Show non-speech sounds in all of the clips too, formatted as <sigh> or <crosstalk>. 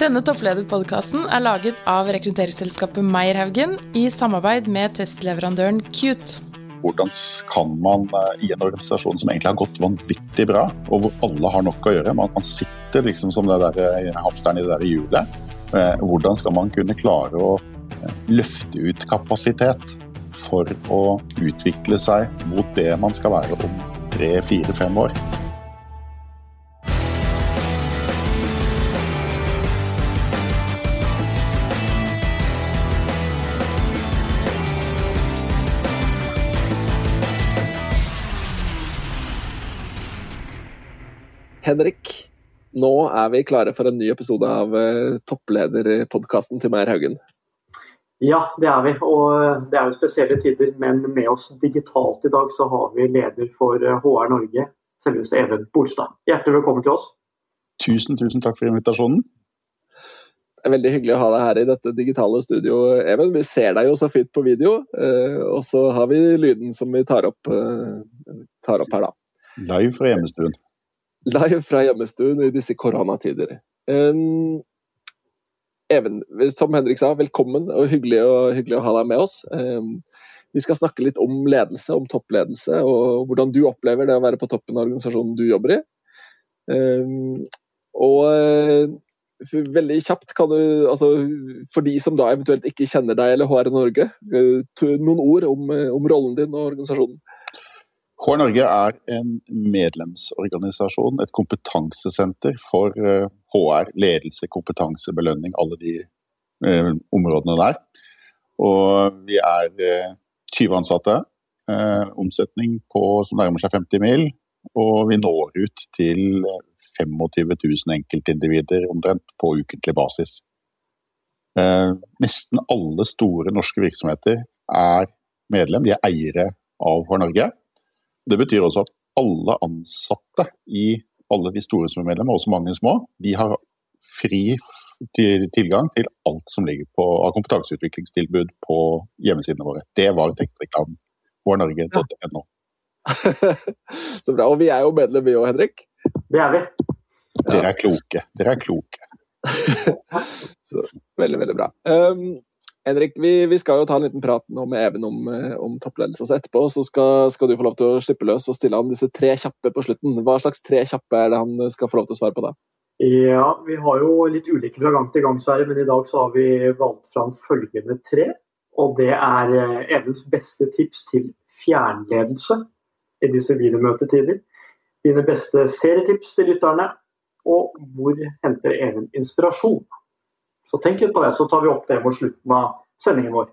Denne topplederpodkasten er laget av rekrutteringsselskapet Meierhaugen i samarbeid med testleverandøren Cute. Hvordan kan man eh, i en organisasjon som egentlig har gått vanvittig bra, og hvor alle har nok å gjøre, man, sitter liksom som det der eh, hamsteren i det der hjulet, eh, hvordan skal man kunne klare å løfte ut kapasitet for å utvikle seg mot det man skal være om tre, fire, fem år? Henrik, nå er vi klare for en ny episode av uh, topplederpodkasten til Meyer Haugen. Ja, det er vi. Og eh, det er jo spesielle tider. Men med oss digitalt i dag så har vi leder for HR eh, Norge, selveste Even Bolstad. Hjertelig velkommen til oss. Tusen, tusen takk for invitasjonen. Det er veldig hyggelig å ha deg her i dette digitale studioet, Even. Vi ser deg jo så fint på video. Og så har vi lyden som vi tar opp, tar opp her, da. Live fra hjemmestuen live fra hjemmestuen i disse koronatider. Um, Even, som Henrik sa, velkommen og hyggelig, og hyggelig å ha deg med oss. Um, vi skal snakke litt om ledelse, om toppledelse, og hvordan du opplever det å være på toppen av organisasjonen du jobber i. Um, og uh, veldig kjapt kan du, altså, For de som da eventuelt ikke kjenner deg eller HR Norge, uh, noen ord om, uh, om rollen din og organisasjonen? HR Norge er en medlemsorganisasjon, et kompetansesenter for HR, eh, ledelse, kompetanse, belønning, alle de eh, områdene der. Og vi er eh, 20 ansatte, eh, omsetning på, som nærmer seg 50 mil, og vi når ut til 25 000 enkeltindivider omtrent på ukentlig basis. Eh, nesten alle store norske virksomheter er medlem, de er eiere av HR Norge. Det betyr også at alle ansatte i alle de store som er medlemmer, også mange små, de har fri tilgang til alt som ligger på, av kompetanseutviklingstilbud på hjemmesidene våre. Det var tekstreklamen Vårnorge.no. norge.no. <laughs> Så bra. Og vi er jo medlem vi òg, Henrik. Det er vi. Dere er kloke. Dere er kloke. <laughs> Så, veldig, veldig bra. Um, Henrik, vi, vi, skal jo ta en liten prat nå med Even om, eh, om toppledelse. Så etterpå så skal, skal, du få lov til å slippe løs og stille han disse tre kjappe på slutten. Hva slags tre kjappe er det han skal få lov til å svare på da? Ja, Vi har jo litt ulike fra gang til gang, Sverre, men i dag så har vi valgt fram følgende tre. Og det er eh, Evens beste tips til fjernledelse i disse videomøtetider. Dine beste serietips til lytterne. Og hvor henter Even inspirasjon? Så tenk litt på det, så tar vi opp det mot slutten av sendingen vår.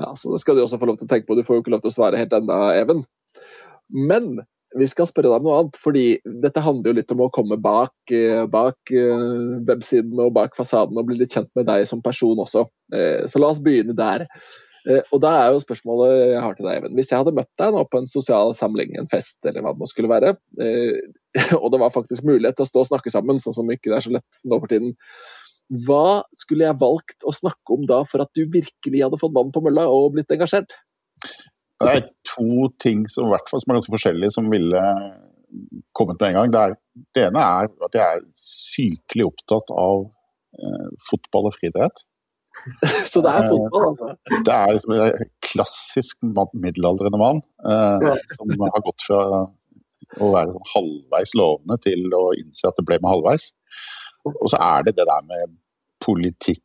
Ja, så Det skal du også få lov til å tenke på. Du får jo ikke lov til å svare helt ennå, Even. Men vi skal spørre deg om noe annet, fordi dette handler jo litt om å komme bak, eh, bak uh, websiden og bak fasaden og bli litt kjent med deg som person også. Uh, så la oss begynne der. Og da er jo spørsmålet jeg har til deg, Even. Hvis jeg hadde møtt deg nå på en sosial samling, en fest eller hva det nå skulle være, <laughs> og det var faktisk mulighet til å stå og snakke sammen, sånn som ikke det er så lett nå for tiden, hva skulle jeg valgt å snakke om da for at du virkelig hadde fått vann på mølla og blitt engasjert? Det er to ting som, fall, som er ganske forskjellige, som ville kommet med en gang. Det, er, det ene er at jeg er sykelig opptatt av eh, fotball og friidrett. <laughs> Så det er fotball, altså? Eh, det er liksom en klassisk middelaldrende mann eh, som har gått fra å være halvveis lovende til å innse at det ble med halvveis. Og så er det det der med politikk,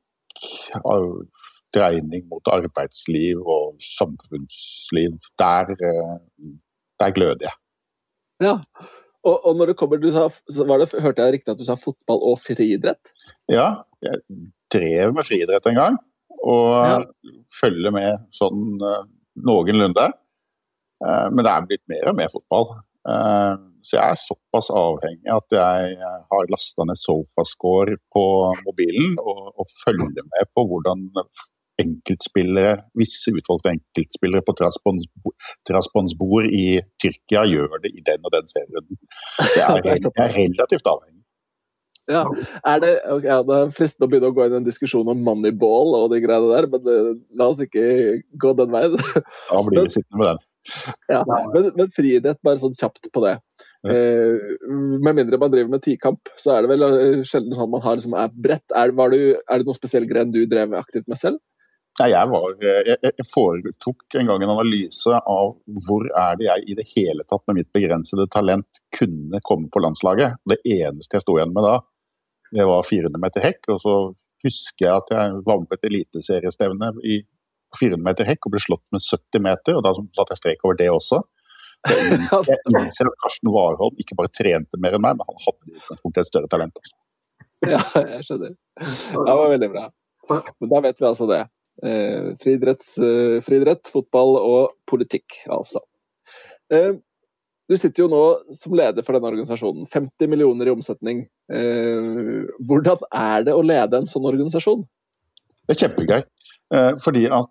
dreining mot arbeidsliv og samfunnsliv. Der, eh, der gløder jeg. Ja, og, og, når det kommer, du sa, det, Hørte jeg riktig at du sa fotball og friidrett? Ja, jeg drev med friidrett en gang. Og ja. følger med sånn uh, noenlunde. Uh, men det er blitt mer og mer fotball. Så jeg er såpass avhengig at jeg har lasta ned Sofascore på mobilen og, og, følger med på hvordan enkeltspillere, visse utvalgte enkeltspillere på Trasponsbord i Tyrkia gjør det i den og den serien. Så jeg er, <laughs> jeg er relativt avhengig. Ja, er det, okay, ja, det er fristende å begynne å gå inn i en diskusjon om moneyball og de greiene der, men det, la oss ikke gå den veien. Da blir vi sittende med den. Ja, men, men friidrett, bare sånn kjapt på det. Eh, med mindre man driver med tikamp, så er det vel eh, sjelden sånn man har liksom, er bredt. Er, du, er det noen spesiell gren du drev aktivt med selv? Nei, jeg, var, jeg, jeg, foretok en gang en analyse av hvor er det jeg i det hele tatt med mitt begrensede talent kunne komme på landslaget. Det eneste jeg sto igjen med da, det var 400 meter hekk. Og så husker jeg at jeg var med på et eliteseriestevne i 400 meter hekk og ble slått med 70 meter, og da satte jeg strek over det også. Jeg innser at Karsten Warholm ikke bare trente mer enn meg, men han hadde i utgangspunktet et større talent. Ja, jeg skjønner. Det var veldig bra. Men da vet vi altså det. Eh, eh, friidrett, fotball og politikk, altså. Eh, du sitter jo nå som leder for denne organisasjonen. 50 millioner i omsetning. Eh, hvordan er det å lede en sånn organisasjon? Det er kjempegøy. Eh, fordi at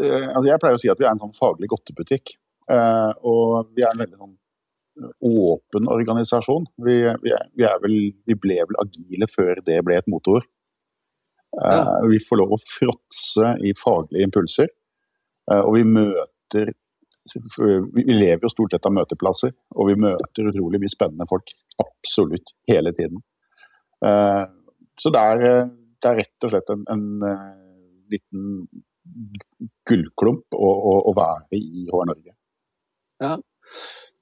eh, altså Jeg pleier å si at vi er en sånn faglig godtebutikk. Og vi er en veldig sånn åpen organisasjon. Vi, vi, er, vi, er vel, vi ble vel agile før det ble et moteord. Ja. Eh, vi får lov å fråtse i faglige impulser. Eh, og vi møter Vi lever jo stort sett av møteplasser, og vi møter utrolig mye spennende folk. Absolutt hele tiden. Eh, så det er, det er rett og slett en, en liten gullklump å, å, å være i HR Norge. Ja.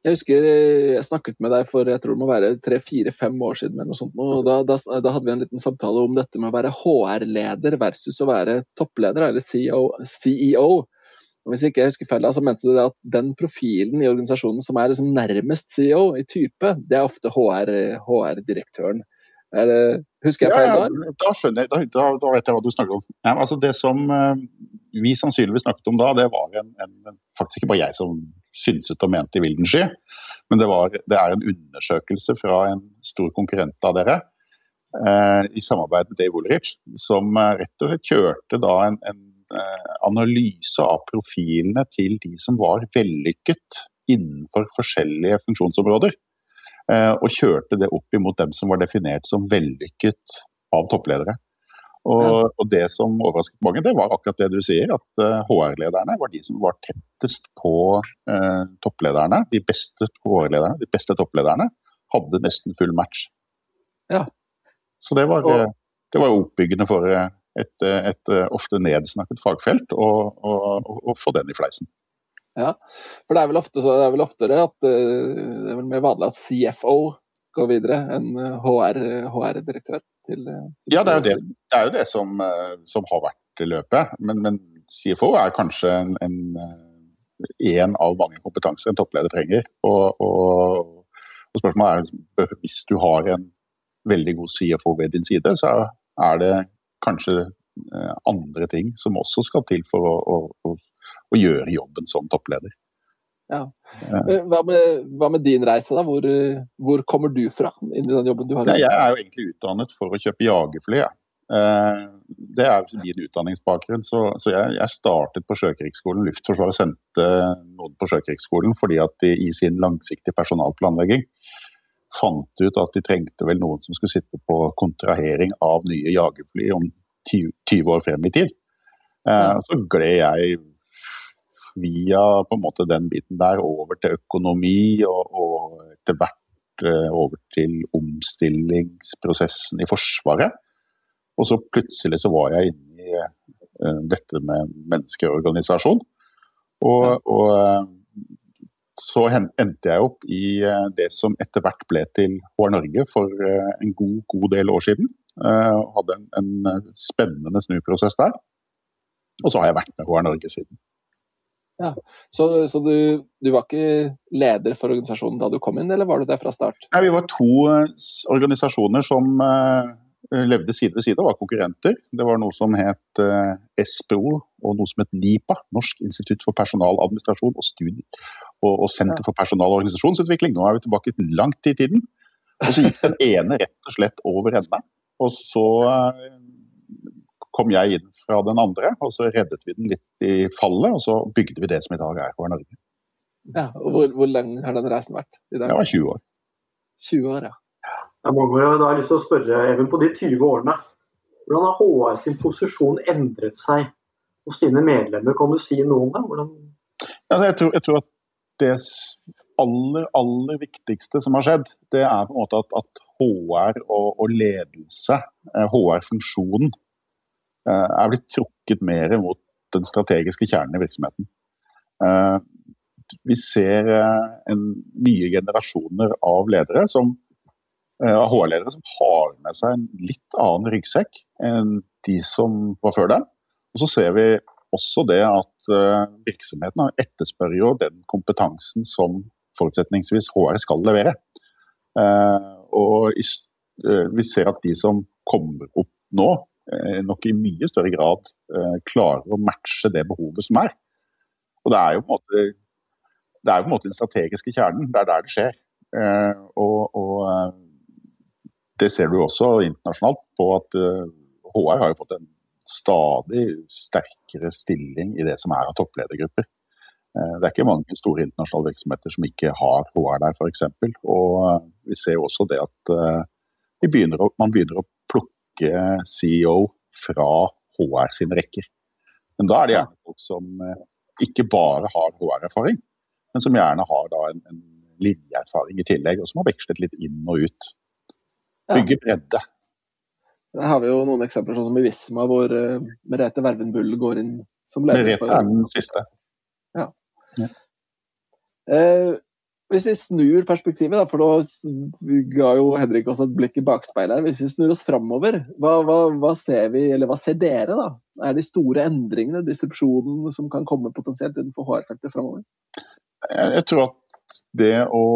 Jeg husker eh, jeg snakket med deg for jeg tror det må være tre-fire-fem år siden. eller noe sånt, og da, da, da, hadde vi en liten samtale om dette med å være HR-leder versus å være toppleder, eller CEO. CEO. Og hvis ikke jeg husker feil, så mente du at den profilen i organisasjonen som er liksom nærmest CEO i type, det er ofte HR-direktøren. HR husker jeg feil da? Ja, da skjønner jeg, da, da, vet jeg hva du snakker om. Ja, altså det som uh, vi sannsynligvis snakket om da, det var en, en, faktisk ikke bare jeg som synset og mente i vilden sky. Men det, var, det, er en undersøkelse fra en stor konkurrent av dere eh, i samarbeid med Dave Woolrich, som eh, rett og slett kjørte da en, en eh, analyse av profilene til de som var vellykket innenfor forskjellige funksjonsområder. Eh, og kjørte det opp imot dem som var definert som vellykket av toppledere. Og, og, det som overrasket mange, det var akkurat det du sier, at uh, eh, HR-lederne var de som var tettest på eh, topplederne. De beste HR-lederne, de beste topplederne, hadde nesten full match. Ja. Så det var, og, det var oppbyggende for et, et, et, ofte nedsnakket fagfelt å få den i fleisen. Ja, for det er vel ofte så, det er vel oftere at det er vel mer vanlig at CFO går videre enn HR-direktør. HR til, til Ja, det er jo det, det, er jo det som, eh, som, har vært løpet. Men, men, CFO er kanskje en, en, eh, en, av mange kompetanser en toppleder trenger. Og, og, og spørsmålet er hvis du har en veldig god CFO ved din side, så er det kanskje eh, andre ting som også skal til for å, å, å gjøre jobben som toppleder. Ja. Hva med, hva med, din reise, da? Hvor, hvor, kommer du fra inn i den jobben du har? Nei, jeg er jo egentlig utdannet for å kjøpe jagerfly. Eh, det er min utdanningsbakgrunn. Så, så jeg, jeg, startet på Sjøkrigsskolen. Luftforsvaret sendte noen på Sjøkrigsskolen fordi at de i sin langsiktige personalplanlegging fant ut at de trengte vel noen som skulle sitte på kontrahering av nye jagerfly om 20 år frem i tid. Eh, så gled jeg via på en måte den biten der over til økonomi, og, og etter hvert uh, over til omstillingsprosessen i Forsvaret. Og så plutselig så var jeg inne i uh, dette med menneskeorganisasjon. Og, og uh, så endte jeg opp i det som etter hvert ble til HR Norge for en god, god del år siden. Hadde en, en spennende snuprosess der. Og så har jeg vært med HR Norge siden. Ja. Så, så du, du, var ikke leder for organisasjonen da du kom inn, eller var du der fra start? Nei, Vi var to uh, organisasjoner som uh, levde side ved side og var konkurrenter. Det var noe som het uh, SPO og noe som het NIPA, Norsk institutt for personaladministrasjon og studie, og, og Senter for personal- og organisasjonsutvikling. Nå er vi tilbake langt i tiden. Og så gikk den ene rett og slett over ende. Og så kom jeg inn fra den andre, og så reddet vi den litt i fallet. Og så bygde vi det som i dag er HR Norge. Ja, og Hvor, hvor lenge har den reisen vært? I dag? Det var 20 år. 20 år, ja. Jeg må da har lyst til å spørre, Even, på de 20 årene, hvordan har HR sin posisjon endret seg hos dine medlemmer? Kan du si noe om det? Hvordan... Ja, jeg, tror, jeg, tror, at det aller, aller viktigste som har skjedd, det er på en måte at, at HR og, og ledelse, HR-funksjonen, er blitt trukket mer mot den strategiske kjernen i virksomheten. Vi ser en nye generasjoner av ledere som av HR-ledere som har med seg en litt annen ryggsekk enn de som var før dem. Og så ser vi også det at virksomheten etterspør jo den kompetansen som forutsetningsvis HR skal levere. Og vi ser at de som kommer opp nå, nok i mye større grad klarer å matche det behovet som er. Og det er jo på en måte, det er på en måte den strategiske kjernen. Det er der det skjer. og, og det ser du også internasjonalt på at HR har jo fått en stadig sterkere stilling i det som er av toppledergrupper. Eh, det er ikke mange store internasjonale virksomheter som ikke har HR der, f.eks. Og eh, vi ser også det at eh, begynner å, man begynner å plukke CEO fra HR sine rekker. Men da er det gjerne folk som ikke bare har HR-erfaring, men som gjerne har en, en linjeerfaring i tillegg, og som har vekslet litt inn og ut. Bygge bredde. Der har vi jo noen eksempler, sånn som i Visma, hvor uh, Merete Vervenbull går inn som leder. Merete er den siste. Ja. ja. Uh, hvis vi snur perspektivet, da, for da ga jo Henrik oss et blikk i bakspeilet. Hvis vi snur oss framover, hva, hva, hva, ser vi, eller hva ser dere, da? Er de store endringene, disrupsjonen, som kan komme potensielt innenfor HR-feltet framover? Jeg tror at det å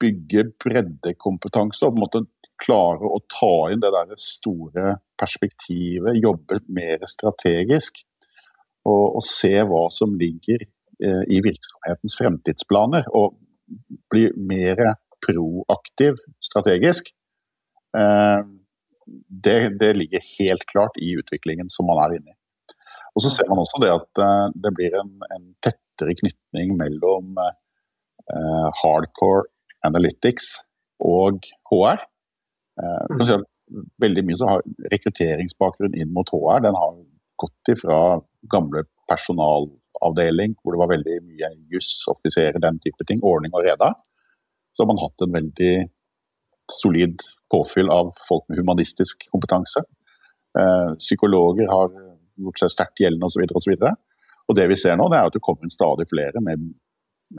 bygge breddekompetanse og på en måte klare å ta inn det der store perspektivet, jobbe mer strategisk og, og se hva som ligger eh, i virksomhetens fremtidsplaner. Og bli mer proaktiv strategisk. Eh, det, det, ligger helt klart i utviklingen som man er inne i. Og så ser man også det at eh, det blir en, en tettere knytning mellom eh, hardcore analytics og HR. Mm. Si veldig mye så har rekrutteringsbakgrunn inn mot HR den har gått ifra gamle personalavdeling, hvor det var veldig mye juss, offiserer, den type ting, ordning og reda. Så har man hatt en veldig solid påfyll av folk med humanistisk kompetanse. Eh, psykologer har gjort seg sterkt gjeldende osv. Og, så videre, og, og det vi ser nå, det er at det kommer stadig flere med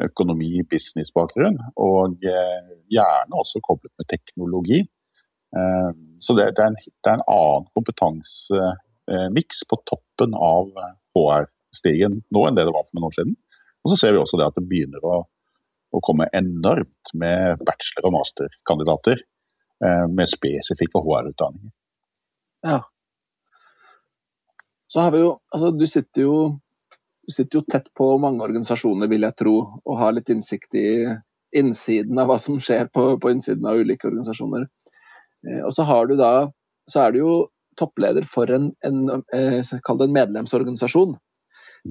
økonomi, business-bakgrunn, og eh, gjerne også koblet med teknologi. Eh, så det, er en, det, er en, annen kompetansemiks på toppen av HR-stigen nå enn det det var for noen år siden. Og så ser vi også det at det begynner å, å komme enormt med bachelor- og masterkandidater eh, med spesifikke HR-utdanninger. Ja. Så har vi jo Altså, du sitter jo du sitter jo tett på mange organisasjoner, vil jeg tro, og har litt innsikt i innsiden av hva som skjer på, på innsiden av ulike organisasjoner. Eh, og så har du da så er du jo toppleder for en, en, eh, en medlemsorganisasjon.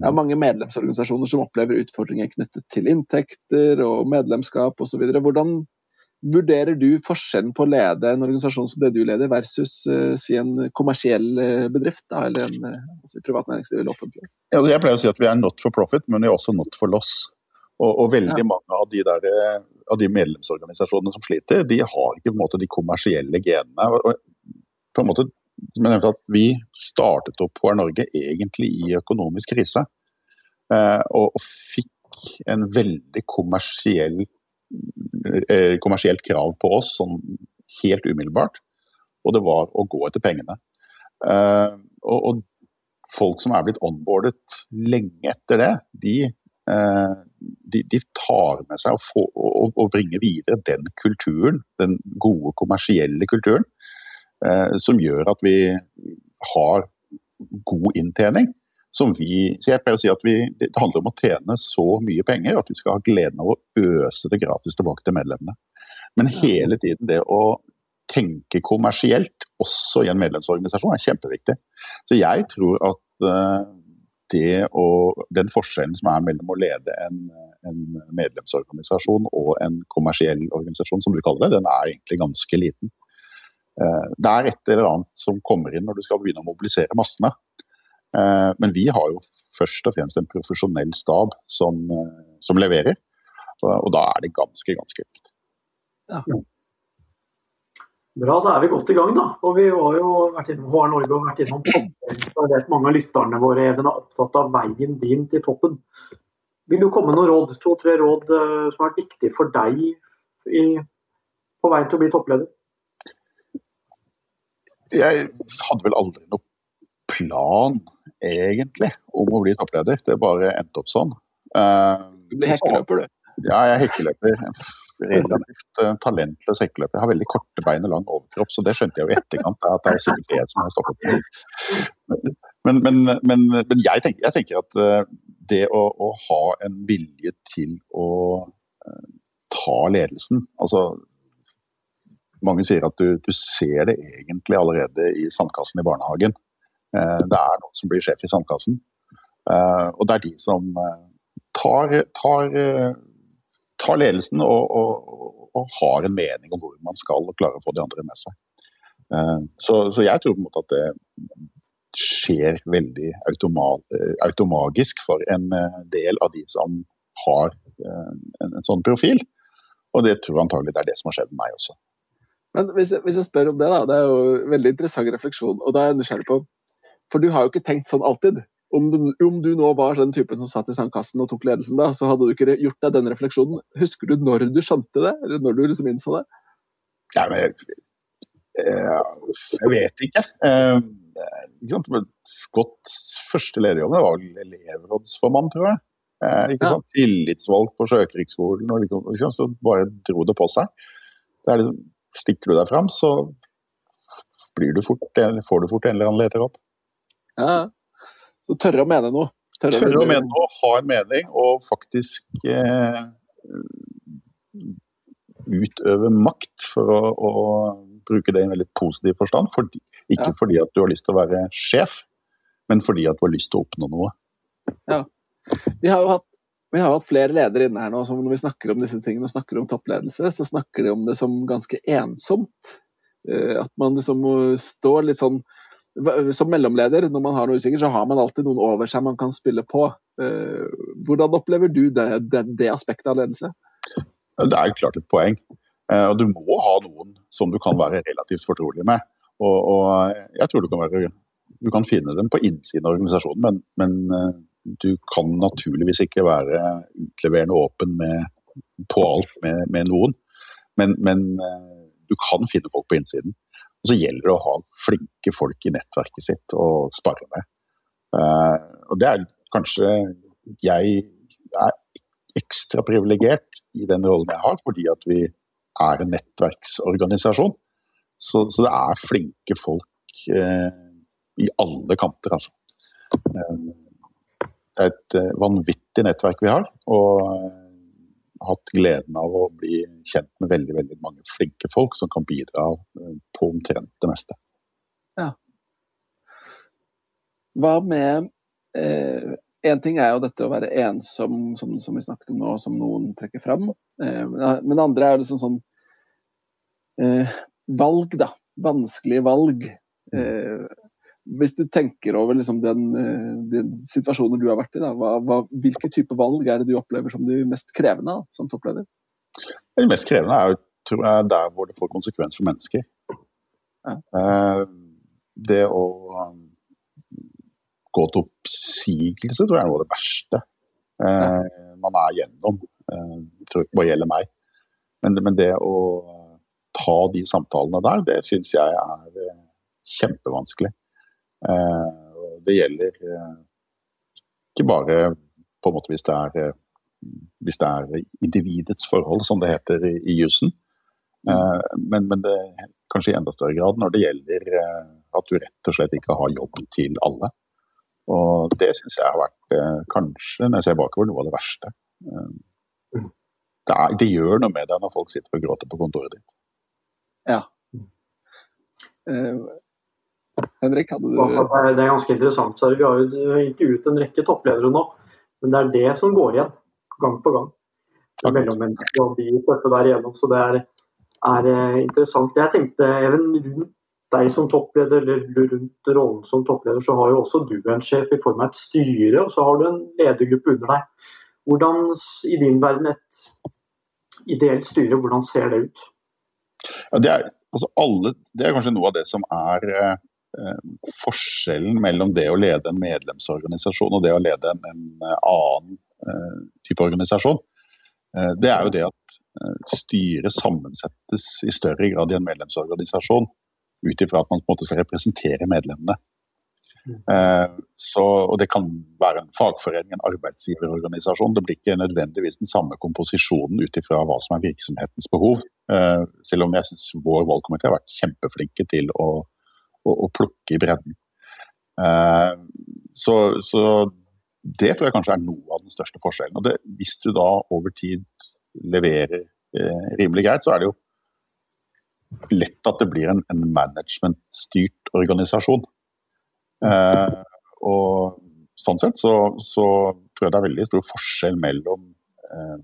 Det er mange medlemsorganisasjoner som opplever utfordringer knyttet til inntekter og medlemskap osv. Hvordan vurderer du forskjellen på å lede en organisasjon som det du leder, versus uh, si en kommersiell bedrift, da, eller en altså privat næringsliv eller offentlig? Ja, jeg pleier å si at vi er not for profit, men vi er også not for loss. Og, og veldig ja. mange av de, der, av de, medlemsorganisasjonene som sliter, de har ikke måte de kommersielle genene. Og, på en måte, som jeg nevnte at Vi startet opp HR Norge egentlig i økonomisk krise. Eh, og, fikk en veldig kommersiell, eh, kommersielt krav på oss sånn helt umiddelbart. Og det var å gå etter pengene. Eh, og, folk som er blitt onboardet lenge etter det, de de, de, tar med seg og, får, og, og, bringer videre den kulturen, den gode kommersielle kulturen, som gjør at vi har god inntjening. Som vi, så jeg pleier å si at vi, Det handler om å tjene så mye penger at vi skal ha gleden av å øse det gratis tilbake til medlemmene. Men hele tiden det å tenke kommersielt, også i en medlemsorganisasjon, er kjempeviktig. Så jeg tror at uh, det og den forskjellen som er mellom å lede en, en, medlemsorganisasjon og en kommersiell organisasjon, som du kaller det, den er egentlig ganske liten. Eh, det er et eller annet som kommer inn når du skal begynne å mobilisere massene. Eh, men vi har jo først og fremst en profesjonell stab som, eh, som leverer. Og da er det ganske, ganske enkelt. Ja. Bra, da er vi godt i gang, da. Og vi har jo vært innom HR Norge og vært innom. Jeg vet mange av lytterne våre Even, er opptatt av veien din til toppen. Vil du komme med noen råd, to-tre råd som har vært viktige for deg i, på veien til å bli toppleder? Jeg hadde vel aldri noen plan, egentlig, om å bli toppleder. Det bare endte opp sånn. Uh, du blir hekkeløper, du? Ja, jeg er hekkeløper relativt uh, talentløs hekkeløper. Jeg har veldig korte bein og lang overkropp, så det skjønte jeg jo i etterkant. at det er sikkert det som har stoppet meg. Men, men, men, men jeg, tenker, jeg, tenker, at uh, det å, å, ha en vilje til å ta ledelsen altså mange sier at du, du, ser det egentlig allerede i sandkassen i barnehagen. Uh, det er noen som blir sjef i sandkassen. og det er de som tar, tar tar ledelsen og, og, og, har en mening om hvor man skal og klarer å få de andre med seg. Så, så, jeg tror på en måte at det skjer veldig automagisk for en eh, del av de som har en, en, sånn profil. Og det tror jeg antagelig det er det som har skjedd med meg også. Men hvis jeg, hvis jeg spør om det, da. Det er jo en veldig interessant refleksjon. Og da er jeg nysgjerrig på For du har jo ikke tenkt sånn alltid om du, om du, nå var den typen som satt i sandkassen og tok ledelsen, da, så hadde du ikke gjort deg den refleksjonen. Husker du når du skjønte det, eller når du liksom innså det? Ja, men jeg, jeg vet ikke. Eh, ikke Godt første lederjobb var vel elevrådsformann, tror jeg. Eh, ikke sant? Tillitsvalgt på Sjøkrigsskolen. og liksom, Så bare dro det på seg. Det er liksom, stikker du deg fram, så blir du fort, får du fort en eller annen lederjobb. Ja, så tørre å mene noe. Tørre, tørre å mene noe, ha en mening og faktisk eh, utøve makt for å, å, bruke det i en veldig positiv forstand. Fordi, ikke ja. fordi at du har lyst til å være sjef, men fordi at du har lyst til å oppnå noe. Ja. Vi har jo hatt, vi har hatt flere ledere inne her nå som når vi snakker om disse tingene og snakker om toppledelse, så snakker de om det som ganske ensomt. Eh, at man liksom står litt sånn som mellomleder, når man har noe usikkert, så har man alltid noen over seg man kan spille på. Eh, hvordan opplever du det, det, det aspektet av ledelse? Det er klart et poeng. Eh, og Du må ha noen som du kan være relativt fortrolig med. Og, og jeg tror du kan, være, du kan, finne dem på innsiden av organisasjonen, men, men, du kan naturligvis ikke være utleverende åpen med, på alt med, med noen. Men, men, du kan finne folk på innsiden. Og så gjelder det å ha flinke folk i nettverket sitt å spare med. Uh, og det er kanskje Jeg er ekstra privilegert i den rollen jeg har, fordi at vi er en nettverksorganisasjon. Så, så det er flinke folk uh, i alle kanter, altså. Uh, det er et vanvittig nettverk vi har. og hatt gleden av å bli kjent med veldig veldig mange flinke folk som kan bidra eh, på omtrent det meste. Ja. Hva med eh, En ting er jo dette å være ensom, som, som vi snakket om nå, som noen trekker fram. Eh, men det andre er liksom sånn eh, valg, da. Vanskelige valg. Mm. Eh, hvis du tenker over liksom den, eh, den, situasjonen du har vært i, da, hva, hva, hvilke type valg er det du opplever som de mest krevende da, som toppleder? Det mest krevende er jo tror jeg, der hvor det får konsekvens for mennesker. Ja. Eh, det å um, gå til oppsigelse tror jeg er noe av det verste ja. Eh, man er gjennom. Jeg tror ikke bare gjelder meg. Men, men det å ta de samtalene der, det syns jeg er kjempevanskelig. Eh, det gjelder eh, ikke bare på en måte hvis det er, eh, hvis det er individets forhold, som det heter i, i jussen. Men, men det, kanskje i enda større grad når det gjelder at du rett og slett ikke har jobb til alle. Og det syns jeg har vært, kanskje, når jeg ser bakover, noe av det verste. Det, er, det, gjør noe med deg når folk sitter og gråter på kontoret ditt. Ja. Henrik, hadde du Det er ganske interessant. Så vi har jo intervjuet en rekke toppledere nå, men det er det som går igjen gang på gang. Mellommennesket og de tøffe der igjennom. Så det er, er, eh, interessant. Jeg tenkte even rundt deg som toppleder, eller rundt rollen som toppleder, så har jo også du en sjef i form av et styre, og så har du en ledergruppe under deg. Hvordan, i din verden, et ideelt styre, hvordan ser det ut? Ja, det, er, altså alle, det, er, kanskje noe av det som er eh, forskjellen mellom det å lede en medlemsorganisasjon og det å lede en, en annen eh, type organisasjon. Eh, det er jo det at eh, styret sammensettes i større grad i en medlemsorganisasjon ut ifra at man på en måte skal representere medlemmene. Eh, så, og Det kan være en fagforening, en arbeidsgiverorganisasjon. Det blir ikke nødvendigvis den samme komposisjonen ut ifra hva som er virksomhetens behov. Eh, selv om jeg syns vår valgkomité har vært kjempeflinke til å, å, å plukke i bredden. Eh, så, så, det tror jeg kanskje er noe av den største forskjellen. Og det, Hvis du da over tid leverer rimelig greit, så er det jo lett at det blir en, en managementstyrt organisasjon. Eh, og sånn sett så, så, tror jeg det er veldig stor forskjell mellom eh,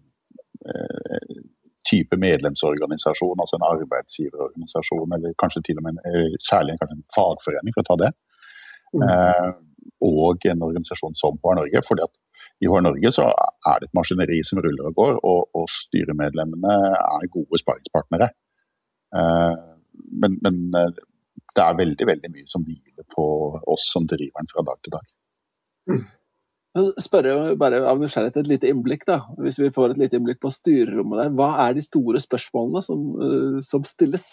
eh, type medlemsorganisasjon, altså en arbeidsgiverorganisasjon, eller kanskje til og med en, særlig kanskje en fagforening, for å ta det, mm. eh, og en organisasjon som HR Norge. fordi at i HR Norge så er det et maskineri som ruller og går, og, og styremedlemmene er gode sparringspartnere. Eh, men, men, det er veldig veldig mye som hviler på oss som driver den fra dag til dag. Mm. Spørre bare av nysgjerrighet et lite innblikk, da. Hvis vi får et lite innblikk på styrerommet der. Hva er de store spørsmålene som, uh, som stilles?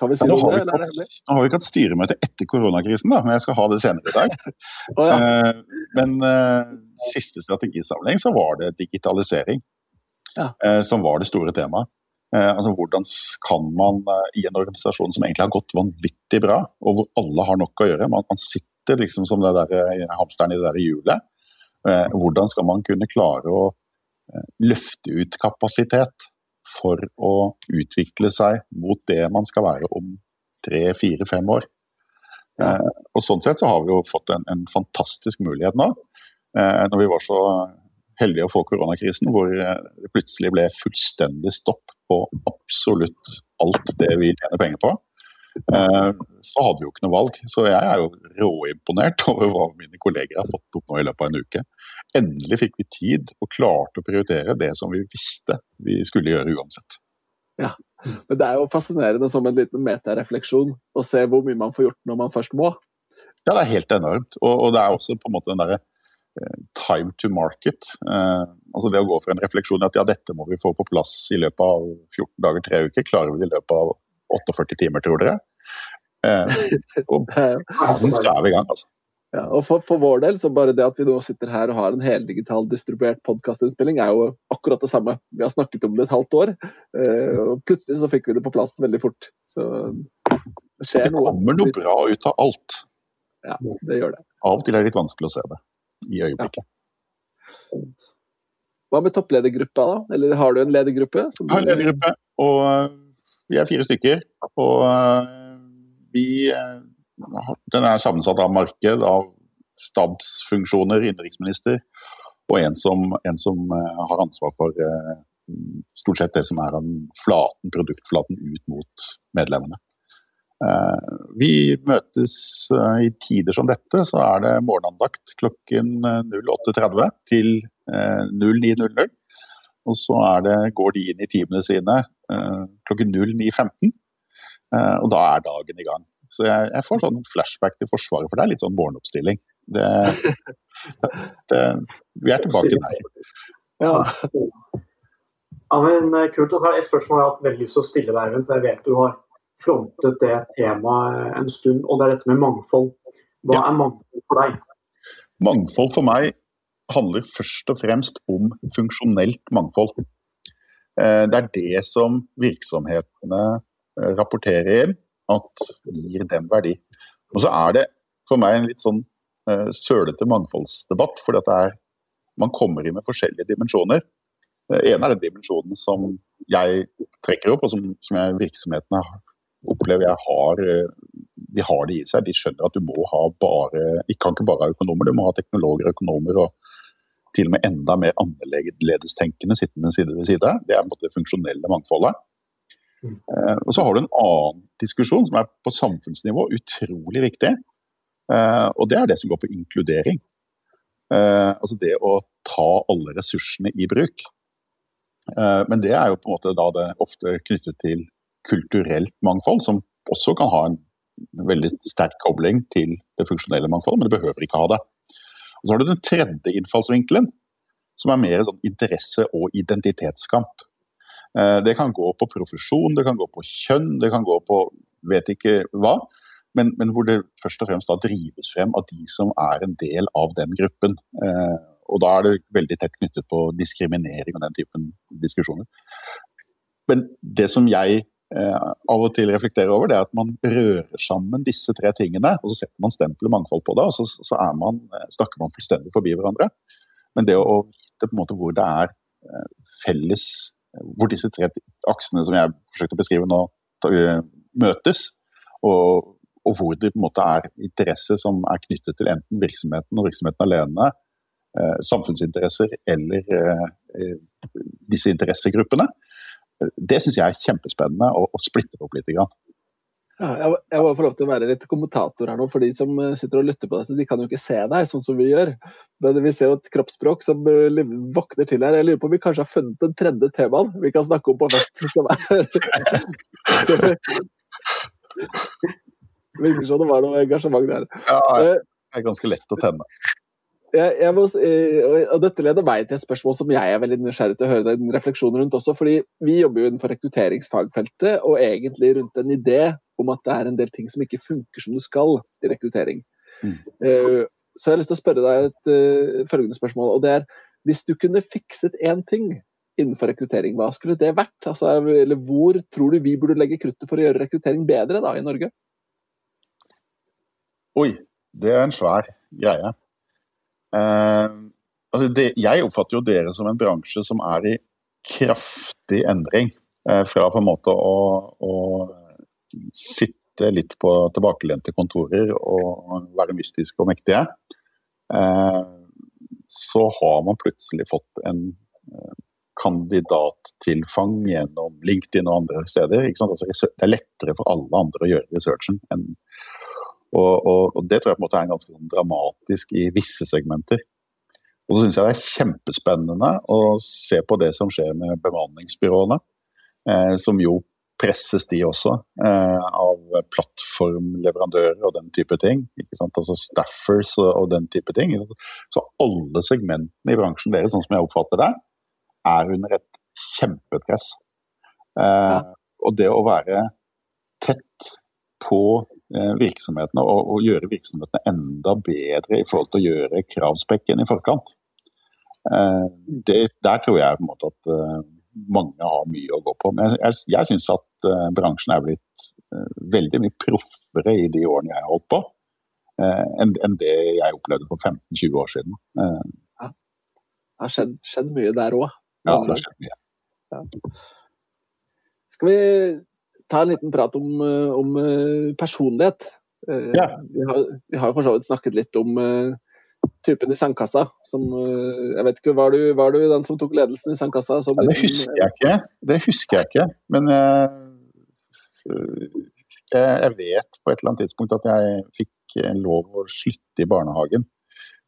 Kan vi si det, eller er det Nå har vi ikke hatt styremøte etter koronakrisen, da, men jeg skal ha det senere i dag. <laughs> oh, ja. uh, men uh, siste strategisamling så var det digitalisering ja. som var det store temaet. Eh, altså Hvordan kan man eh, i en organisasjon som egentlig har gått vanvittig bra, og hvor alle har nok å gjøre, man, man sitter liksom som det der, eh, hamsteren i det der hjulet, hvordan skal man kunne klare å løfte ut kapasitet for å utvikle seg mot det man skal være om tre, fire, fem år? og Sånn sett så har vi jo fått en, en fantastisk mulighet nå. når vi var så heldige å få koronakrisen, hvor det plutselig ble fullstendig stopp på absolutt alt det vi tjener penger på, eh, så hadde vi jo ikke noe valg. Så jeg er jo råimponert over hva mine kolleger har fått opp nå i løpet av en uke. Endelig fikk vi tid og klarte å prioritere det som vi visste vi skulle gjøre uansett. Ja, men Det er jo fascinerende som en liten metarefleksjon å se hvor mye man får gjort når man først må. Ja, det er helt enormt. Og, og det er også på en måte den derre Eh, time to market. Eh, altså det å gå for en refleksjon i at ja, dette må vi få på plass i løpet av 14 dager, tre uker. Klarer vi det i løpet av 48 timer, tror dere? Eh, <laughs> og så er vi i gang, altså. Ja, og for, for, vår del, så bare det at vi nå sitter her og har en heldigital distribuert podkastinnspilling, er jo akkurat det samme. Vi har snakket om det et halvt år, eh, og plutselig så fikk vi det på plass veldig fort. Så det skjer noe. Det kommer noe bra ut av alt. Ja, det gjør det. Av og til er det litt vanskelig å se det i øyeblikket. Ja. Hva med toppledergruppa, da? Eller har du en ledergruppe? Jeg har en ledergruppe, og vi er fire stykker. Og eh, vi eh, Den er sammensatt av marked, av stabsfunksjoner, innenriksminister, og en som, en som, har ansvar for stort sett det som er den flaten, produktflaten ut mot medlemmene. Eh, vi møtes eh, i tider som dette, så er det morgenandakt klokken 08.30 eh, til 09.00. Og så det, går de inn i timene sine klokken 09.15, og da er dagen i gang. Så jeg, jeg, får sånn flashback til Forsvaret, for det er litt sånn morgenoppstilling. Det, <laughs> det, vi er tilbake der. Ja. ja men Kult. Et spørsmål jeg har hatt veldig lyst til å stille deg, for jeg vet du har frontet det temaet en stund, og det er dette med mangfold. Hva er mangfold for deg? Mangfold for meg handler først og fremst om funksjonelt mangfold. Eh, det er det som virksomhetene eh, rapporterer inn at gir dem verdi. Og så er det for meg en litt sånn uh, sølete mangfoldsdebatt. For man kommer inn med forskjellige dimensjoner. Det ene er den dimensjonen som jeg trekker opp, og som, som jeg, virksomhetene opplever jeg har, eh, de har det i seg. De skjønner at du må ha bare ikke kan ikke bare ha økonomer, du må ha teknologer, økonomer og til og med enda mer annerledestenkende sittende side ved side. Det er på en måte det funksjonelle mangfoldet. Mm. Eh, og Så har du en annen diskusjon som er på samfunnsnivå utrolig viktig. Eh, og Det er det som går på inkludering. Eh, altså det å ta alle ressursene i bruk. Men det er jo på en måte da det ofte knyttet til kulturelt mangfold, som også kan ha en veldig sterk kobling til det funksjonelle mangfoldet, men det behøver ikke ha det. Og Så har du den tredje innfallsvinkelen, som er mer sånn interesse- og identitetskamp. Eh, det kan gå på profesjon, det kan gå på kjønn, det kan gå på vet ikke hva. Men, men hvor det først og fremst drives frem av de som er en del av den gruppen. Eh, og da er det veldig tett knyttet på diskriminering og den typen diskusjoner. Men det som jeg av og til reflekterer over, det er at man rører sammen disse tre tingene. Og så setter man stempel og mangfold på det, og så, så man, snakker man fullstendig forbi hverandre. Men det å vite på en måte hvor det er felles hvor disse tre aksene som jeg forsøkte å beskrive nå, eh, møtes. Og, og, hvor det på en måte er interesse som er knyttet til enten virksomheten og virksomheten alene, eh, samfunnsinteresser eller eh, disse interessegruppene. Det syns jeg er kjempespennende å, å splitte opp litt. Grann. Ja, jeg, jeg må få lov til å være litt kommentator her nå, for de som eh, sitter og lytter på dette, de kan jo ikke se deg sånn som vi gjør. Men vi ser jo et kroppsspråk som uh, våkner til her. Jeg lurer på om vi kanskje har funnet den tredje temaen vi kan snakke om på fest. <laughs> Så det virker som det var noe engasjement der. Ja, det er ganske lett å tenne. Jeg, jeg må, og Dette leder meg til et spørsmål som jeg er veldig nysgjerrig til å høre din refleksjon rundt også. fordi Vi jobber jo innenfor rekrutteringsfagfeltet og egentlig rundt en idé om at det er en del ting som ikke funker som det skal i rekruttering. Mm. Uh, så jeg har lyst til å spørre deg et uh, følgende spørsmål. og det er, Hvis du kunne fikset én ting innenfor rekruttering, hva skulle det vært? Altså, eller Hvor tror du vi burde legge kruttet for å gjøre rekruttering bedre da, i Norge? Oi, det er en svær greie. Uh, altså det, jeg oppfatter jo dere som en bransje som er i kraftig endring. fra på en måte å, å sitte litt på tilbakelente kontorer og være mystiske og mektige, eh, så har man plutselig fått en eh, kandidattilfang gjennom LinkedIn og andre steder. Altså, det er lettere for alle andre å gjøre researchen. Enn, og, og, og, Det tror jeg på en måte er ganske sånn dramatisk i visse segmenter. Og så syns jeg det er kjempespennende å se på det som skjer med bemanningsbyråene. Eh, som jo presses de også eh, av plattformleverandører og den type ting. ikke sant, Altså staffers og, og den type ting. Så alle segmentene i bransjen deres, sånn som jeg oppfatter det, er under et kjempepress. Eh. Og det å være tett på virksomhetene og, og, gjøre virksomhetene enda bedre i forhold til å gjøre kravspekken i forkant, eh, det, der tror jeg på en måte at eh, mange har mye å gå på. Men jeg, jeg, jeg syns at bransjen er blitt veldig mye proffere i de årene jeg har holdt på, enn en det jeg opplevde for 15-20 år siden. Ja. Det har skjedd, skjedd mye der òg. Ja, det har skjedd mye. Ja. Skal vi ta en liten prat om, om personlighet? Ja. Vi har, jo har for så vidt snakket litt om typen i sandkassa som eh, Jeg vet ikke, var du, var du den som tok ledelsen i sandkassa? Ja, det husker jeg ikke. Det husker jeg ikke. Men jeg, jeg, vet på et eller annet tidspunkt at jeg fikk lov å slutte i barnehagen.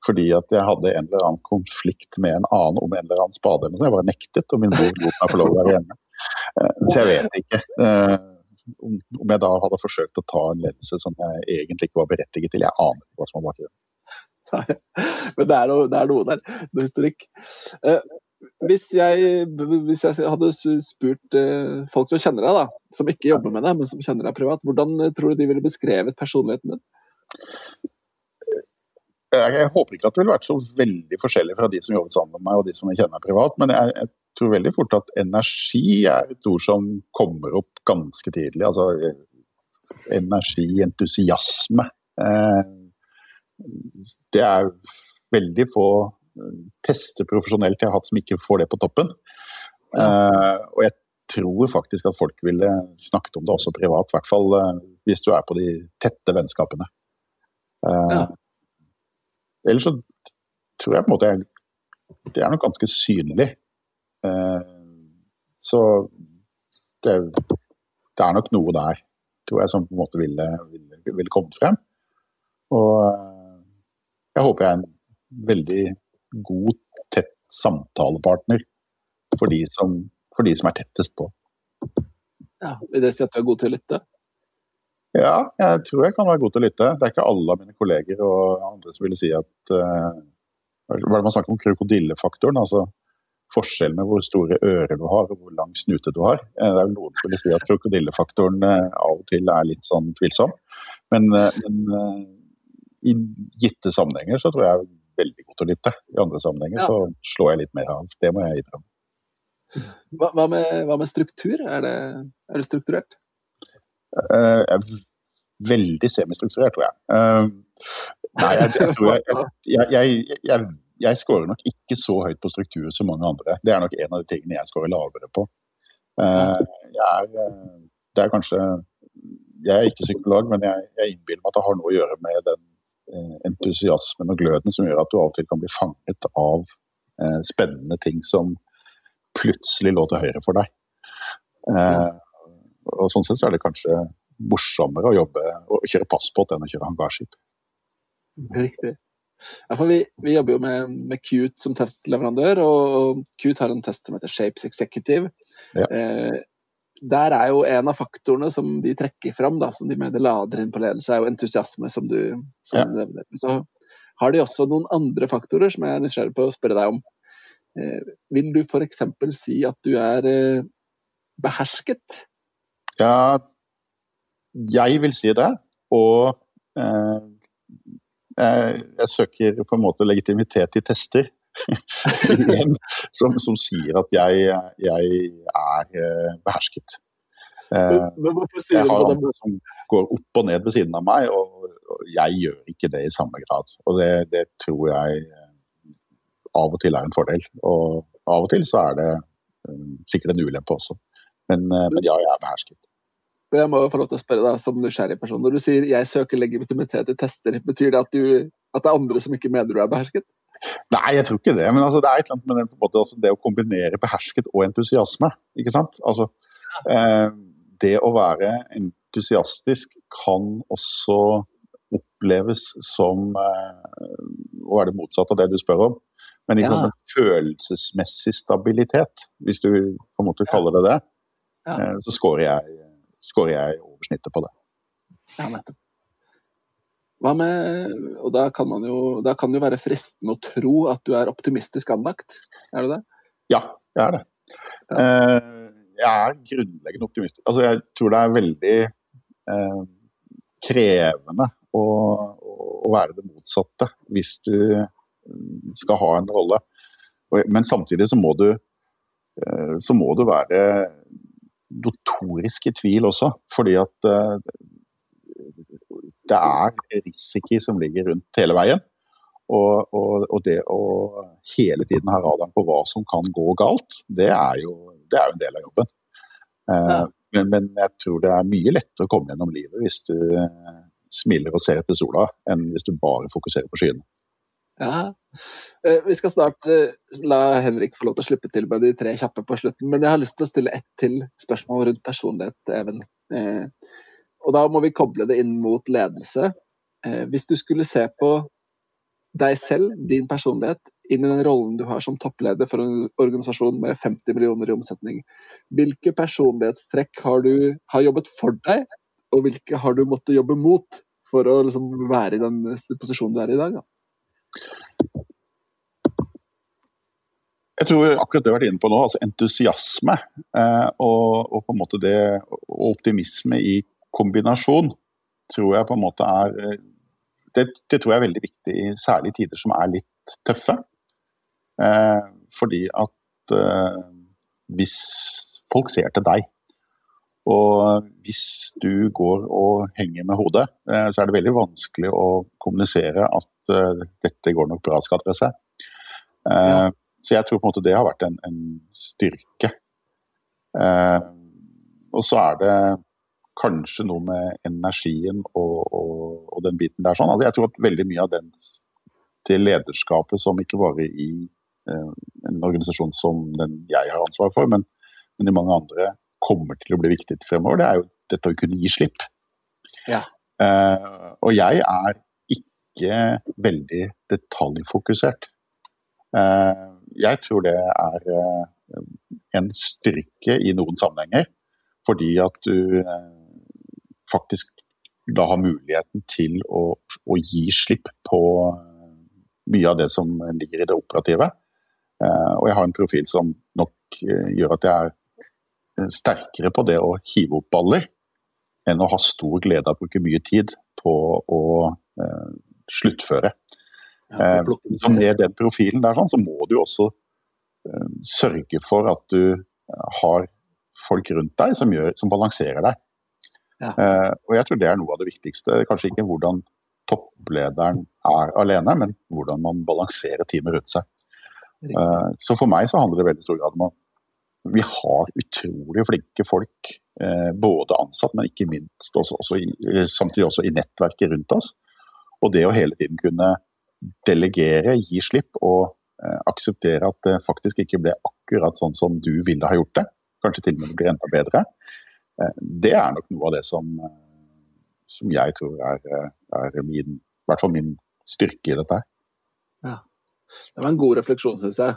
Fordi at jeg hadde en eller annen konflikt med en annen om en eller annen spade. Jeg bare nektet, og min mor lot meg få lov å være hjemme. Eh, så jeg vet ikke eh, om jeg da hadde forsøkt å ta en ledelse som jeg egentlig ikke var berettiget til. Jeg aner ikke hva som var bakgrunnen. <laughs> Men det er, noe, det er noe der. Noe historikk. Eh, hvis, jeg, hvis, jeg, hadde spurt folk som kjenner deg, da, som ikke jobber med deg, men som kjenner deg privat, hvordan tror du de ville beskrevet personligheten din? Jeg, jeg håper ikke at det ville vært så veldig forskjellig fra de som jobbet sammen med meg og de som jeg kjenner privat, men jeg, jeg tror veldig fort at energi er et ord som kommer opp ganske tidlig. Altså energi, entusiasme. Eh, det er veldig få eh, tester profesjonelt jeg har hatt som ikke får det på toppen. Uh, og jeg tror faktisk at folk ville snakket om det også privat, i hvert fall hvis du er på de tette vennskapene. Ja. Ellers så tror jeg på en måte det er nok ganske synlig. Så det, det, er nok noe der, tror jeg, som på en måte ville, ville, ville kommet frem. Og jeg håper jeg er en veldig god, tett samtalepartner for de som, for de som er tettest på. Ja, Vil det si at du er god til å lytte? Ja, jeg tror jeg kan være god til å lytte. Det er ikke alle av mine kolleger og andre som ville si at uh, Hva er det man snakker om? Krokodillefaktoren. altså Forskjellen med hvor store ører du har og hvor lang snute du har. Uh, det er jo Noen som vil si at krokodillefaktoren uh, av og til er litt sånn tvilsom. Men, men i gitte sammenhenger så tror jeg jeg er veldig god til å lytte. I andre sammenhenger ja. så slår jeg litt mer av. Det må jeg innrømme. Hva, hva, med, hva, med, struktur? Er det, er det strukturert? Uh, veldig semistrukturert, tror jeg. Nei, jeg, jeg tror jeg, jeg, jeg, jeg scorer nok ikke så høyt på struktur som mange andre. Det er nok en av de tingene jeg scorer lavere på. Jeg er, det er kanskje Jeg er ikke psykolog, men jeg, innbiller meg at det har noe å gjøre med den entusiasmen og gløden som gjør at du av og til kan bli fanget av spennende ting som plutselig lå til høyre for deg. Eh, og Sånn sett så er det kanskje morsommere å jobbe og kjøre passport enn å kjøre hangarskip. Riktig. Ja, for vi, vi, jobber jo med, med Qt som testleverandør, og Qt har en test som heter Shapes Executive. Ja. Eh, der er jo en av faktorene som de trekker fram, da, som de mener lader inn på ledelse, er jo entusiasme, som du, som ja. nevner. Så har de også noen andre faktorer som jeg er nysgjerrig på å spørre deg om. Eh, vil du f.eks. si at du er eh, behersket? Ja, jeg vil si det. Og eh, jeg, jeg, søker på en måte legitimitet i tester. <laughs> som, som, sier at jeg, jeg er eh, behersket. Eh, jeg har andre som går opp og ned ved siden av meg, og, og jeg gjør ikke det i samme grad. Og det, det tror jeg av og til er en fordel. Og av og til så er det um, sikkert en ulempe også. Men, men, ja, jeg er behersket. Jeg må jo få lov til å spørre deg som nysgjerrig person. Når du sier 'jeg søker legitimitet i tester', betyr det at, du, at det er andre som ikke mener du er behersket? Nei, jeg tror ikke det. Men altså, det er et eller annet med det, måte, altså, det å kombinere behersket og entusiasme. ikke sant? Altså, eh, det å være entusiastisk kan også oppleves som eh, å være det motsatte av det du spør om. Men ikke ja. en følelsesmessig stabilitet, hvis du på en måte kaller det det, ja. Eh, så scorer jeg, scorer jeg over snittet på det. Ja, nettopp. Hva med Og da kan, man jo, da kan det jo være fristende å tro at du er optimistisk anlagt, er du det? Ja, jeg er det. Ja. Eh, jeg er grunnleggende optimistisk. Altså, jeg tror det er veldig eh, krevende å, å, være det motsatte hvis du skal ha en rolle. Men samtidig så må du, eh, så må du være notorisk i tvil også. Fordi at eh, det er risiko som ligger rundt hele veien. Og, og, og, det å hele tiden ha radaren på hva som kan gå galt, det er jo, det er jo en del av jobben. Eh, ja. Men, men, jeg tror det er mye lettere å komme gjennom livet hvis du smiler og ser etter sola, enn hvis du bare fokuserer på skyene. Ja. Eh, vi skal snart eh, la Henrik få lov til å slippe til med de tre kjappe på slutten. Men jeg har lyst til å stille ett til spørsmål rundt personlighet, Even. Eh, og da må vi koble det inn mot ledelse. Hvis du skulle se på deg selv, din personlighet, inn i den rollen du har som toppleder for en organisasjon med 50 millioner i omsetning, hvilke personlighetstrekk har du har jobbet for deg, og hvilke har du måttet jobbe mot for å liksom være i den posisjonen du er i i dag? Da? Jeg tror akkurat det vi har vært inne på nå, altså entusiasme eh, og, og, på en måte det, og optimisme i kombinasjon, tror jeg på en måte er eh, det, det tror jeg er veldig viktig, særlig i tider som er litt tøffe. Eh, fordi at eh, hvis folk ser til deg, og hvis du går og henger med hodet, eh, så er det veldig vanskelig å kommunisere at uh, dette går nok bra, skal dere se. Ja. Så jeg tror på en måte det har vært en, en styrke. Og så er det kanskje noe med energien og, og, og den biten der. sånn. Altså jeg tror at veldig mye av den, det lederskapet som ikke bare i en organisasjon som den jeg har ansvar for, men, men i mange andre kommer til å bli viktig fremover, det er jo dette å kunne gi slipp. Ja. og jeg er ikke veldig detaljfokusert. Jeg tror det er en styrke i noen sammenhenger, fordi at du faktisk da har muligheten til å, å gi slipp på mye av det som ligger i det operative. Uh, og jeg har en profil som nok uh, gjør at jeg er sterkere på det å hive opp baller, enn å ha stor glede av å bruke mye tid på å eh, sluttføre. Ja, så med den profilen der, sånn, så må du også sørge for at du har folk rundt deg som, gjør, som balanserer deg. Ja. og jeg tror det er noe av det viktigste. Kanskje ikke hvordan topplederen er alene, men hvordan man balanserer teamet rundt seg. Uh, så for meg så handler det i veldig stor grad om at vi har utrolig flinke folk, uh, både ansatt, men ikke minst også, også i, samtidig også i nettverket rundt oss. Og det å hele tiden kunne delegere, gi slipp og uh, akseptere at det faktisk ikke ble akkurat sånn som du ville ha gjort det, kanskje til og med det blir enda bedre, det er nok noe av det som som jeg tror er, er min, i hvert fall min styrke i dette. Ja. Det var en god refleksjon, syns jeg.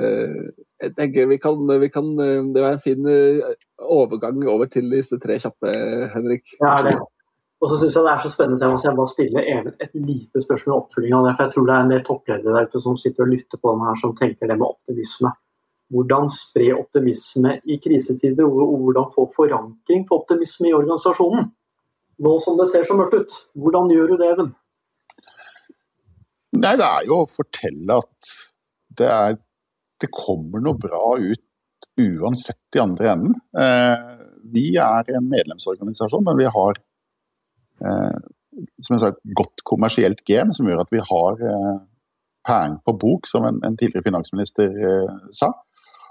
Eh, jeg tenker vi kan, vi kan, Det var en fin eh, overgang over til disse tre kjappe, Henrik. Ja, det. Og så syns jeg det er så spennende tema, så jeg bare stiller et, et lite spørsmål i oppfølging av det. For jeg tror det er en del toppledere der ute som sitter og lytter på den her, som tenker det med optimisme. Hvordan spre optimisme i krisetider, og hvordan få forankring for optimisme i organisasjonen nå som det ser så mørkt ut. Hvordan gjør du det, Even? Nei, det er jo å fortelle at det, er, det kommer noe bra ut uansett i andre enden. Eh, vi er en medlemsorganisasjon, men vi har eh, som jeg sa, et godt kommersielt gen som gjør at vi har eh, penger på bok, som en, en tidligere finansminister eh, sa.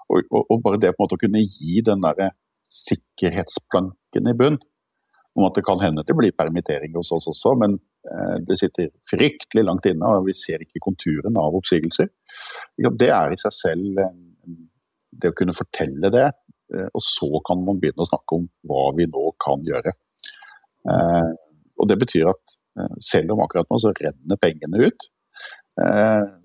Og, og, og, bare det på en måte å kunne gi den der sikkerhetsplanken i bunn, om at det kan hende det blir permittering hos oss også, men eh, det sitter fryktelig langt inne, og vi ser ikke konturen av oppsigelser. Det er i seg selv det å kunne fortelle det, eh, og så kan man begynne å snakke om hva vi nå kan gjøre. Eh, og Det betyr at selv om akkurat nå så renner pengene ut,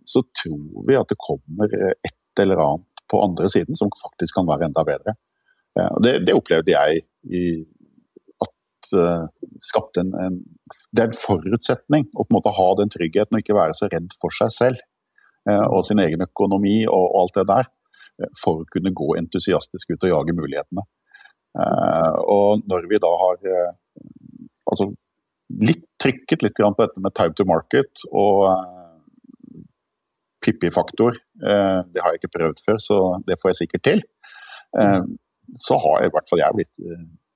så tror vi at det kommer et eller annet på andre siden som faktisk kan være enda bedre. Det, det opplevde jeg i, skapte en, en, Det er en forutsetning å på en måte ha den tryggheten og ikke være så redd for seg selv og sin egen økonomi og, og alt det der, uh, for å kunne gå entusiastisk ut og jage mulighetene. og når vi da har altså litt trykket litt på dette med time to market og Pippi-faktor, det har jeg ikke prøvd før, så det får jeg sikkert til. Så har i hvert fall jeg blitt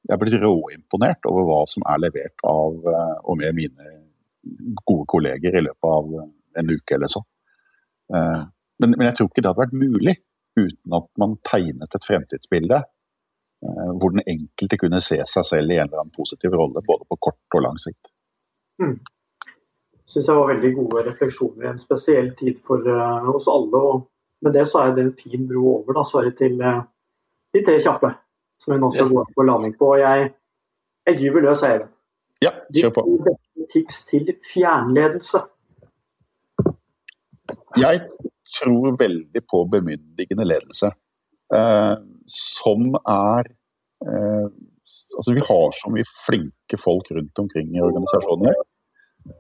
jeg er blitt råimponert over hva som er levert av eh, og med mine gode kolleger i løpet av en uke eller så. Eh, men, men jeg tror ikke det hadde vært mulig uten at man tegnet et fremtidsbilde eh, hvor den enkelte kunne se seg selv i en eller annen positiv rolle, både på kort og lang sikt. Mm. Syns jeg var veldig gode refleksjoner i en spesiell tid for uh, oss alle. og Med det så er det en fin bro over da, Sverre, til uh, de tre kjappe som hun også yes. går på landing på. og Jeg, jeg gyver løs, jeg. Ja, kjør på. Tips til fjernledelse? Jeg tror veldig på bemyndigende ledelse. Eh, som er eh, Altså, vi har så mye flinke folk rundt omkring i organisasjonene.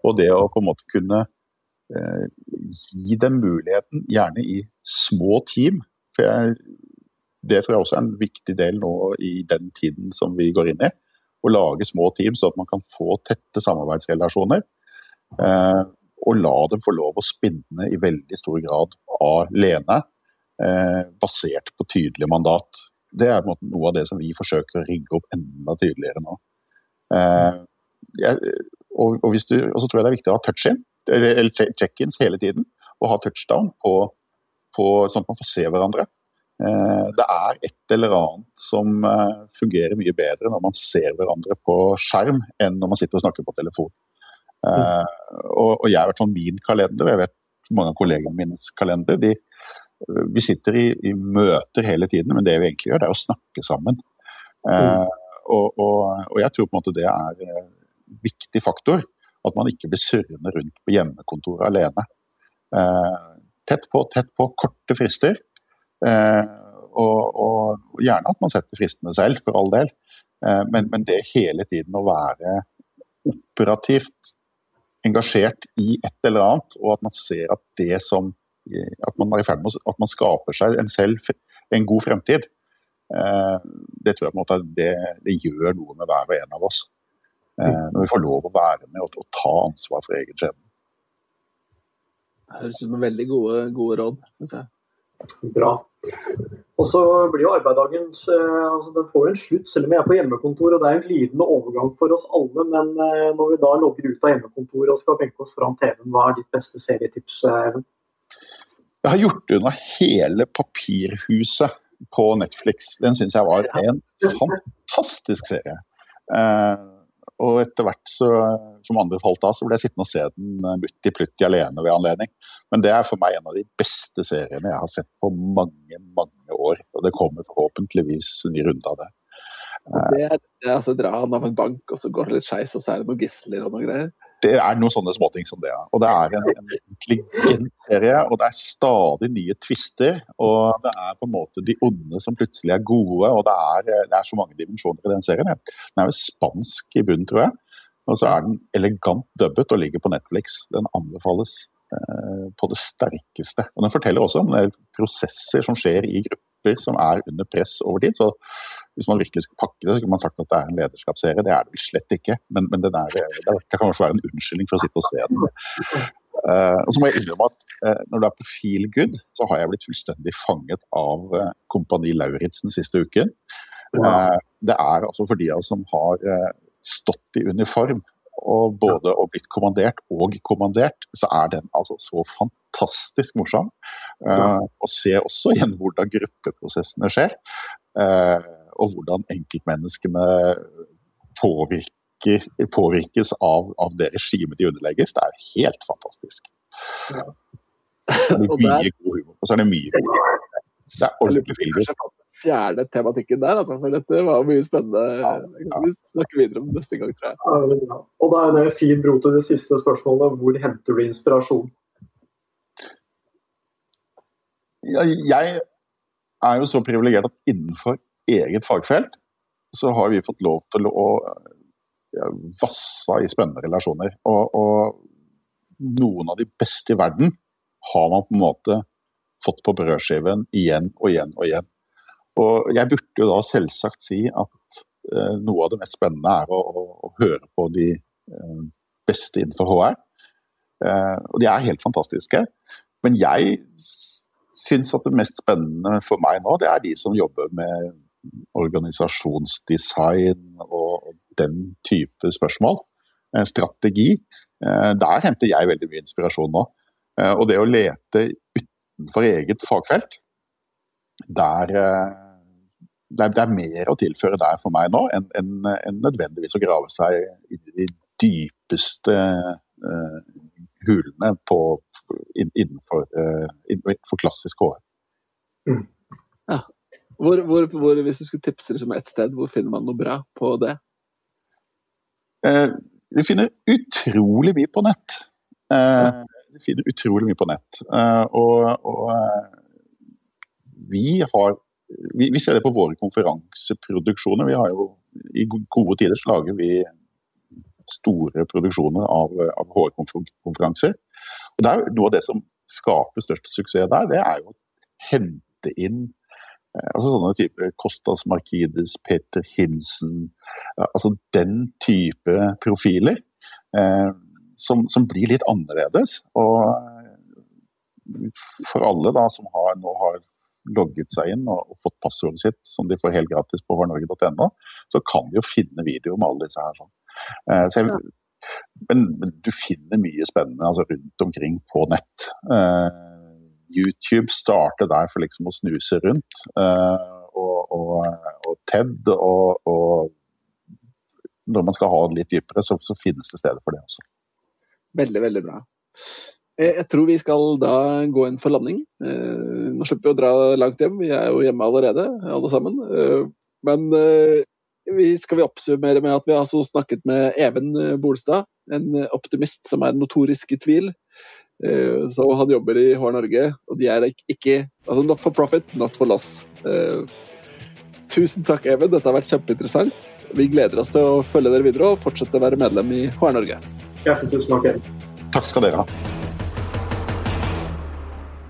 Og det å på en måte kunne eh, gi dem muligheten, gjerne i små team. For jeg det tror jeg også er en viktig del nå i den tiden som vi går inn i. Å lage små team så at man kan få tette samarbeidsrelasjoner. Eh, og la dem få lov å spinne i veldig stor grad alene, eh, basert på tydelig mandat. Det er noe av det som vi forsøker å rigge opp enda tydeligere nå. Eh, jeg, og, og, du, og, så tror jeg det er viktig å ha touch-in, eller check-ins hele tiden. Og ha touchdown på, på, sånn at man får se hverandre. Eh, det er et eller annet som eh, fungerer mye bedre når man ser hverandre på skjerm, enn når man sitter og snakker på telefon. Mm. Og, jeg har vært sånn min kalender, og jeg vet mange av kollegene mines kalender. De, vi sitter i, i, møter hele tiden, men det vi egentlig gjør, det er å snakke sammen. Mm. Og, og, og, jeg tror på en måte det er en viktig faktor. At man ikke blir surrende rundt på hjemmekontoret alene. Uh, tett på, tett på, korte frister. Eh, og, og, gjerne at man setter fristene selv, for all del. Eh, men, men, det hele tiden å være operativt engasjert i et eller annet, og at man ser at det som at man er i ferd med at man skaper seg en selv en god fremtid. Eh, det tror jeg på en måte det, det gjør noe med hver og en av oss. Eh, når vi får lov å være med og, og ta ansvar for egen skjebne. Høres ut som veldig gode, gode råd. Bra. Og så blir jo arbeidsdagen eh, altså Den får jo en slutt, selv om jeg er på hjemmekontor. og Det er en glidende overgang for oss alle. Men når vi da logger ut av hjemmekontoret og skal benke oss foran TV-en, hva er ditt beste serietips? Even? Jeg har gjort unna hele Papirhuset på Netflix. Den syns jeg var en fantastisk serie. Eh, og etter hvert så, som falt av, så ble jeg sittende og se den eh, mutti plutti alene ved anledning. Men det er for meg en av de beste seriene jeg har sett på mange, mange år. Og det kommer forhåpentligvis en ny runde av det. Det er, det er altså dra han av en bank, og så går det litt skeis, og så er det noen gisler og noen greier det er noen sånne småting som det. Og det er en, en intelligent serie, og det er stadig nye tvister. Og det er på en måte de onde som plutselig er gode, og det er, det er så mange dimensjoner i den serien. Den er jo spansk i bunnen, tror jeg. Og så er den elegant dubbet og ligger på Netflix. Den anbefales eh, på det sterkeste. Og den forteller også om prosesser som skjer i grupper som er under press over tid. Så hvis man virkelig skulle pakke det, så kunne man sagt at det er en lederskapsserie. Det er det vel slett ikke, men, men er, det kan kanskje være en unnskyldning for å sitte og se den. Uh, og så må jeg innrømme at uh, Når du er på feel good, så har jeg blitt fullstendig fanget av uh, Kompani Lauritzen siste uken. det er altså for de av oss som har stått i uniform og både og blitt kommandert og kommandert, så er den altså så fantastisk morsom. Uh, og se også igjen hvordan gruppeprosessene skjer. Uh, og hvordan enkeltmenneskene påvirker, påvirkes av, av, det regimet de underlegges. Det er helt fantastisk. Ja. <laughs> Og så er det mye god humor. Det er ordentlig film. Fjerde tematikken der, altså, for dette var mye spennende. Ja, ja. Vi snakker videre om det neste gang, tror jeg. Ja, og da er det fin bro til det siste spørsmålet. Hvor henter du inspirasjon? Jeg er jo så privilegert at innenfor eget fagfelt, så har vi fått lov til å ja, vasse i spennende relasjoner. Og, og, noen av de beste i verden har man på en måte fått på brødskiven igjen og igjen og igjen. Og jeg burde jo da selvsagt si at eh, noe av det mest spennende er å, å, å høre på de eh, beste innenfor HR. Eh, og de er helt fantastiske. Men jeg syns at det mest spennende for meg nå, det er de som jobber med organisasjonsdesign og den type spørsmål. Eh, strategi. Eh, der henter jeg veldig mye inspirasjon nå. Eh, og det å lete utenfor eget fagfelt, der det er, mer å tilføre der for meg nå enn en, en nødvendigvis å grave seg i de dypeste uh, hulene på, innenfor, uh, innenfor klassisk HR. Mm. Ja. Hvor, hvor, hvor, hvis du skulle tipse liksom et sted, hvor finner man noe bra på det? Uh, du finner utrolig mye på nett. Eh, du finner utrolig mye på nett. Eh, og, og eh, vi har vi, vi, ser det på våre konferanseproduksjoner. Vi har jo, I gode tider så lager vi store produksjoner av, av HR-konferanser. Og det er jo Noe av det som skaper størst suksess der, det er jo å hente inn Eh, altså sånne typer Kostas Markides, Peter Hinsen Altså den type profiler eh, som, som, blir litt annerledes. Og eh, for alle da som har, nå har logget seg inn og, og fått passordet sitt, som de får helt gratis på hårnorge.no, så kan de jo finne videoer med alle disse her. sånn. Eh, så jeg, men, men, du finner mye spennende altså, rundt omkring på nett. Eh, YouTube starter der for liksom å snuse rundt. Eh, og, og, og, TED og, og, når man skal ha det litt dypere, så, så, finnes det steder for det også. Veldig, veldig bra. Eh, jeg tror vi skal da gå inn for landing. Uh, nå slipper vi å dra langt hjem, vi er jo hjemme allerede, alle sammen. Uh, men vi skal vi oppsummere med at vi har altså snakket med Even Bolstad, en optimist som er notorisk i tvil. Så han jobber i HR Norge, og de er ikke altså Not for profit, not for loss. Tusen takk, Even. Dette har vært kjempeinteressant. Vi gleder oss til å følge dere videre og fortsette å være medlem i HR Norge. Hjertelig tusen takk. Takk skal dere ha.